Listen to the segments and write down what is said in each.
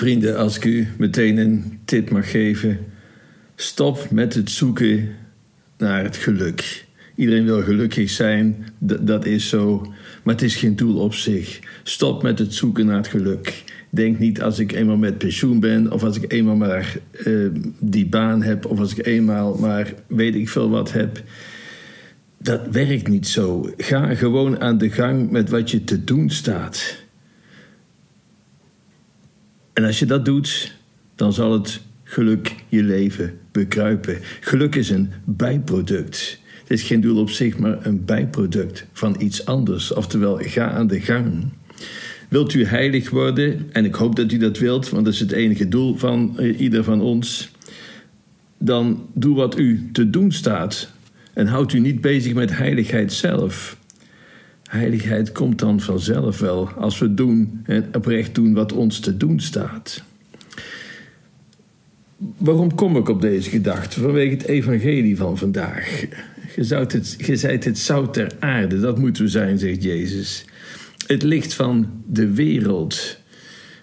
Vrienden, als ik u meteen een tip mag geven, stop met het zoeken naar het geluk. Iedereen wil gelukkig zijn, dat is zo, maar het is geen doel op zich. Stop met het zoeken naar het geluk. Denk niet als ik eenmaal met pensioen ben, of als ik eenmaal maar uh, die baan heb, of als ik eenmaal maar weet ik veel wat heb. Dat werkt niet zo. Ga gewoon aan de gang met wat je te doen staat. En als je dat doet, dan zal het geluk je leven bekruipen. Geluk is een bijproduct. Het is geen doel op zich, maar een bijproduct van iets anders. Oftewel, ga aan de gang. Wilt u heilig worden? En ik hoop dat u dat wilt, want dat is het enige doel van eh, ieder van ons. Dan doe wat u te doen staat. En houd u niet bezig met heiligheid zelf. Heiligheid komt dan vanzelf wel als we doen en oprecht doen wat ons te doen staat. Waarom kom ik op deze gedachte? Vanwege het evangelie van vandaag. Je, het, het zout ter aarde, dat moeten we zijn, zegt Jezus. Het licht van de wereld.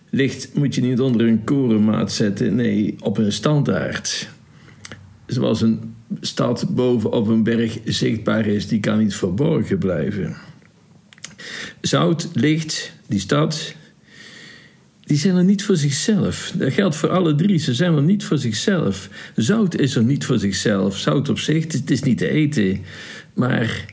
Licht moet je niet onder een korenmaat zetten, nee, op een standaard. Zoals een stad boven op een berg zichtbaar is, die kan niet verborgen blijven. Zout, licht, die stad, die zijn er niet voor zichzelf. Dat geldt voor alle drie. Ze zijn er niet voor zichzelf. Zout is er niet voor zichzelf. Zout op zich, het is niet te eten. Maar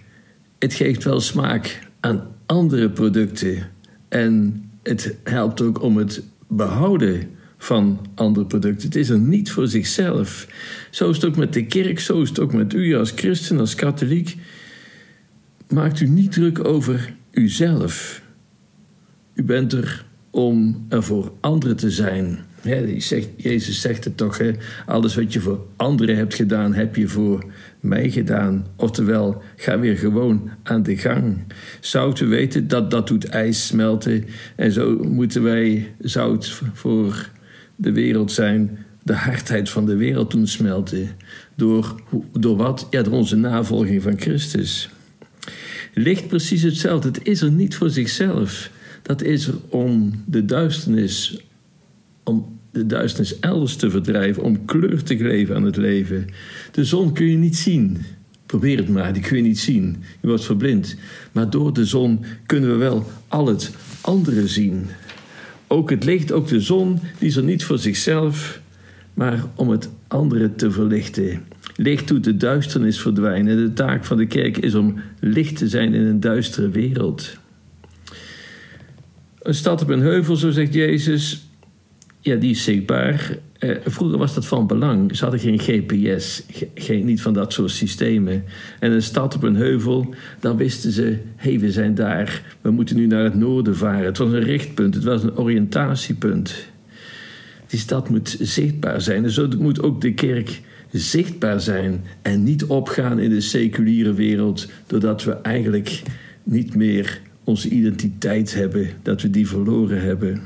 het geeft wel smaak aan andere producten. En het helpt ook om het behouden van andere producten. Het is er niet voor zichzelf. Zo is het ook met de kerk, zo is het ook met u als christen, als katholiek. Maakt u niet druk over uzelf. U bent er om er voor anderen te zijn. zegt, Jezus zegt het toch, alles wat je voor anderen hebt gedaan, heb je voor mij gedaan. Oftewel, ga weer gewoon aan de gang. Zout, we weten dat dat doet ijs smelten. En zo moeten wij zout voor de wereld zijn, de hardheid van de wereld doen smelten. Door, door wat? Ja, door onze navolging van Christus. Licht precies hetzelfde. Het is er niet voor zichzelf. Dat is er om de duisternis, om de duisternis elders te verdrijven, om kleur te geven aan het leven. De zon kun je niet zien. Probeer het maar, die kun je niet zien. Je wordt verblind. Maar door de zon kunnen we wel al het andere zien. Ook het licht, ook de zon, die is er niet voor zichzelf, maar om het andere te verlichten. Licht doet de duisternis verdwijnen. De taak van de kerk is om licht te zijn in een duistere wereld. Een stad op een heuvel, zo zegt Jezus, ja, die is zichtbaar. Eh, vroeger was dat van belang. Ze hadden geen GPS, geen, niet van dat soort systemen. En een stad op een heuvel, dan wisten ze: hey, we zijn daar. We moeten nu naar het noorden varen. Het was een richtpunt, het was een oriëntatiepunt. Die stad moet zichtbaar zijn. En zo moet ook de kerk zichtbaar zijn en niet opgaan in de seculiere wereld, doordat we eigenlijk niet meer onze identiteit hebben, dat we die verloren hebben.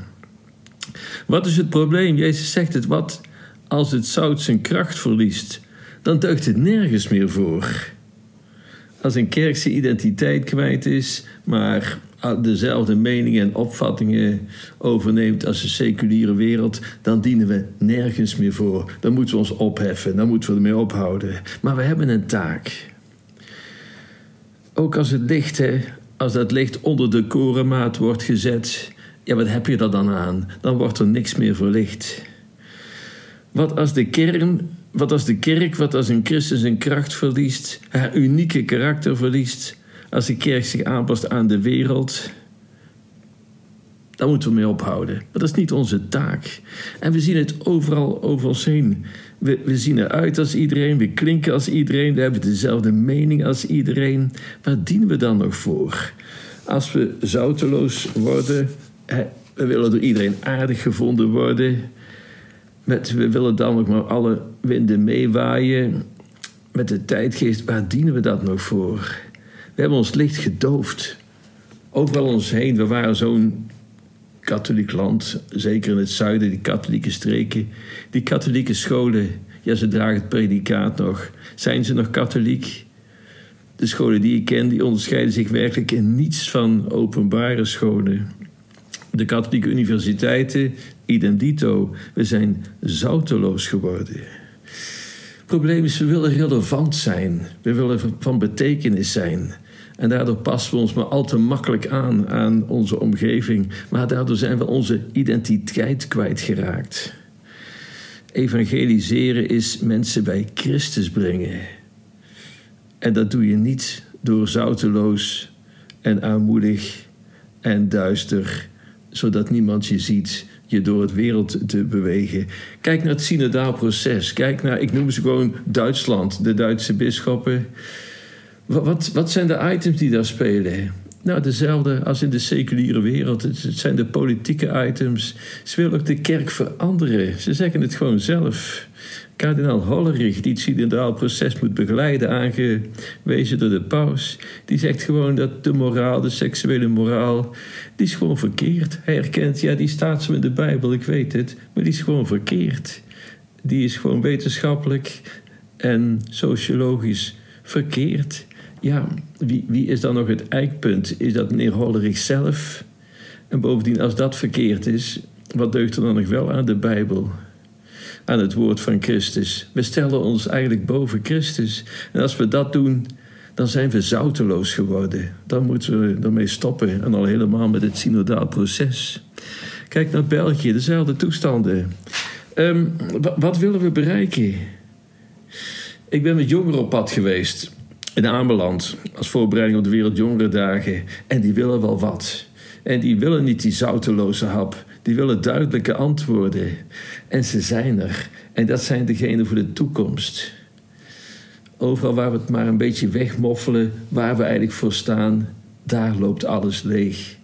Wat is het probleem? Jezus zegt het, wat als het zout zijn kracht verliest, dan deugt het nergens meer voor. Als een kerk zijn identiteit kwijt is, maar dezelfde meningen en opvattingen overneemt als de seculiere wereld, dan dienen we nergens meer voor. Dan moeten we ons opheffen, dan moeten we ermee ophouden. Maar we hebben een taak. Ook als het licht, als dat licht onder de korenmaat wordt gezet, ja, wat heb je er dan aan? Dan wordt er niks meer verlicht. Wat als de kern, wat als de kerk, wat als een Christus zijn kracht verliest, haar unieke karakter verliest, als de kerk zich aanpast aan de wereld, dan moeten we mee ophouden. Maar dat is niet onze taak. En we zien het overal over ons heen. We, we zien eruit als iedereen, we klinken als iedereen, we hebben dezelfde mening als iedereen. Waar dienen we dan nog voor? Als we zouteloos worden, we willen door iedereen aardig gevonden worden. Met, we willen dan nog maar alle winden meewaaien. Met de tijdgeest, waar dienen we dat nog voor? We hebben ons licht gedoofd. Overal ons heen, we waren zo'n katholiek land, zeker in het zuiden, die katholieke streken. Die katholieke scholen, ja, ze dragen het predicaat nog. Zijn ze nog katholiek? De scholen die ik ken, die onderscheiden zich werkelijk in niets van openbare scholen. De katholieke universiteiten, idem dito. We zijn zouteloos geworden. Het probleem is, we willen relevant zijn. We willen van betekenis zijn. En daardoor passen we ons maar al te makkelijk aan aan onze omgeving. Maar daardoor zijn we onze identiteit kwijtgeraakt. Evangeliseren is mensen bij Christus brengen. En dat doe je niet door zouteloos en armoedig en duister, zodat niemand je ziet, je door het wereld te bewegen. Kijk naar het synodaal proces. Kijk naar, ik noem ze gewoon Duitsland, de Duitse bisschoppen. Wat, wat zijn de items die daar spelen? Nou, dezelfde als in de seculiere wereld. Het zijn de politieke items. Ze willen ook de kerk veranderen. Ze zeggen het gewoon zelf. Kardinaal Hollerich, die het synodaal proces moet begeleiden, aangewezen door de paus, die zegt gewoon dat de moraal, de seksuele moraal, die is gewoon verkeerd. Hij erkent, ja, die staat zo in de Bijbel, ik weet het, maar die is gewoon verkeerd. Die is gewoon wetenschappelijk en sociologisch verkeerd. Ja, wie, wie is dan nog het eikpunt? Is dat meneer Hollerich zelf? En bovendien, als dat verkeerd is, wat deugt er dan nog wel aan de Bijbel? Aan het woord van Christus. We stellen ons eigenlijk boven Christus. En als we dat doen, dan zijn we zouteloos geworden. Dan moeten we ermee stoppen. En al helemaal met het synodaal proces. Kijk naar België, dezelfde toestanden. Ehm, wat willen we bereiken? Ik ben met jongeren op pad geweest in Ameland als voorbereiding op de Wereldjongerendagen. En die willen wel wat. En die willen niet die zouteloze hap. Die willen duidelijke antwoorden. En ze zijn er. En dat zijn degenen voor de toekomst. Overal waar we het maar een beetje wegmoffelen, waar we eigenlijk voor staan, daar loopt alles leeg.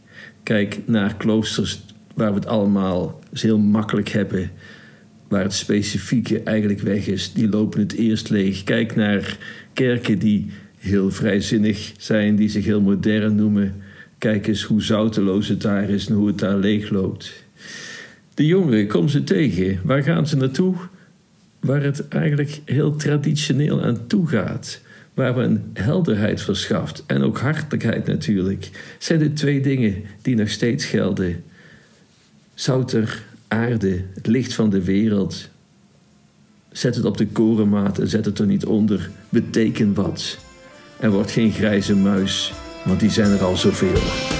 Kijk naar kloosters waar we het allemaal heel makkelijk hebben, waar het specifieke eigenlijk weg is, die lopen het eerst leeg. Kijk naar kerken die heel vrijzinnig zijn, die zich heel modern noemen. Kijk eens hoe zouteloos het daar is en hoe het daar leeg loopt. De jongeren, kom ze tegen. Waar gaan ze naartoe? Waar het eigenlijk heel traditioneel aan toe gaat. Waar een helderheid verschaft en ook hartelijkheid natuurlijk. Zijn de twee dingen die nog steeds gelden. Zouter, aarde, het licht van de wereld. Zet het op de korenmaat en zet het er niet onder. Beteken wat. Er wordt geen grijze muis, want die zijn er al zoveel.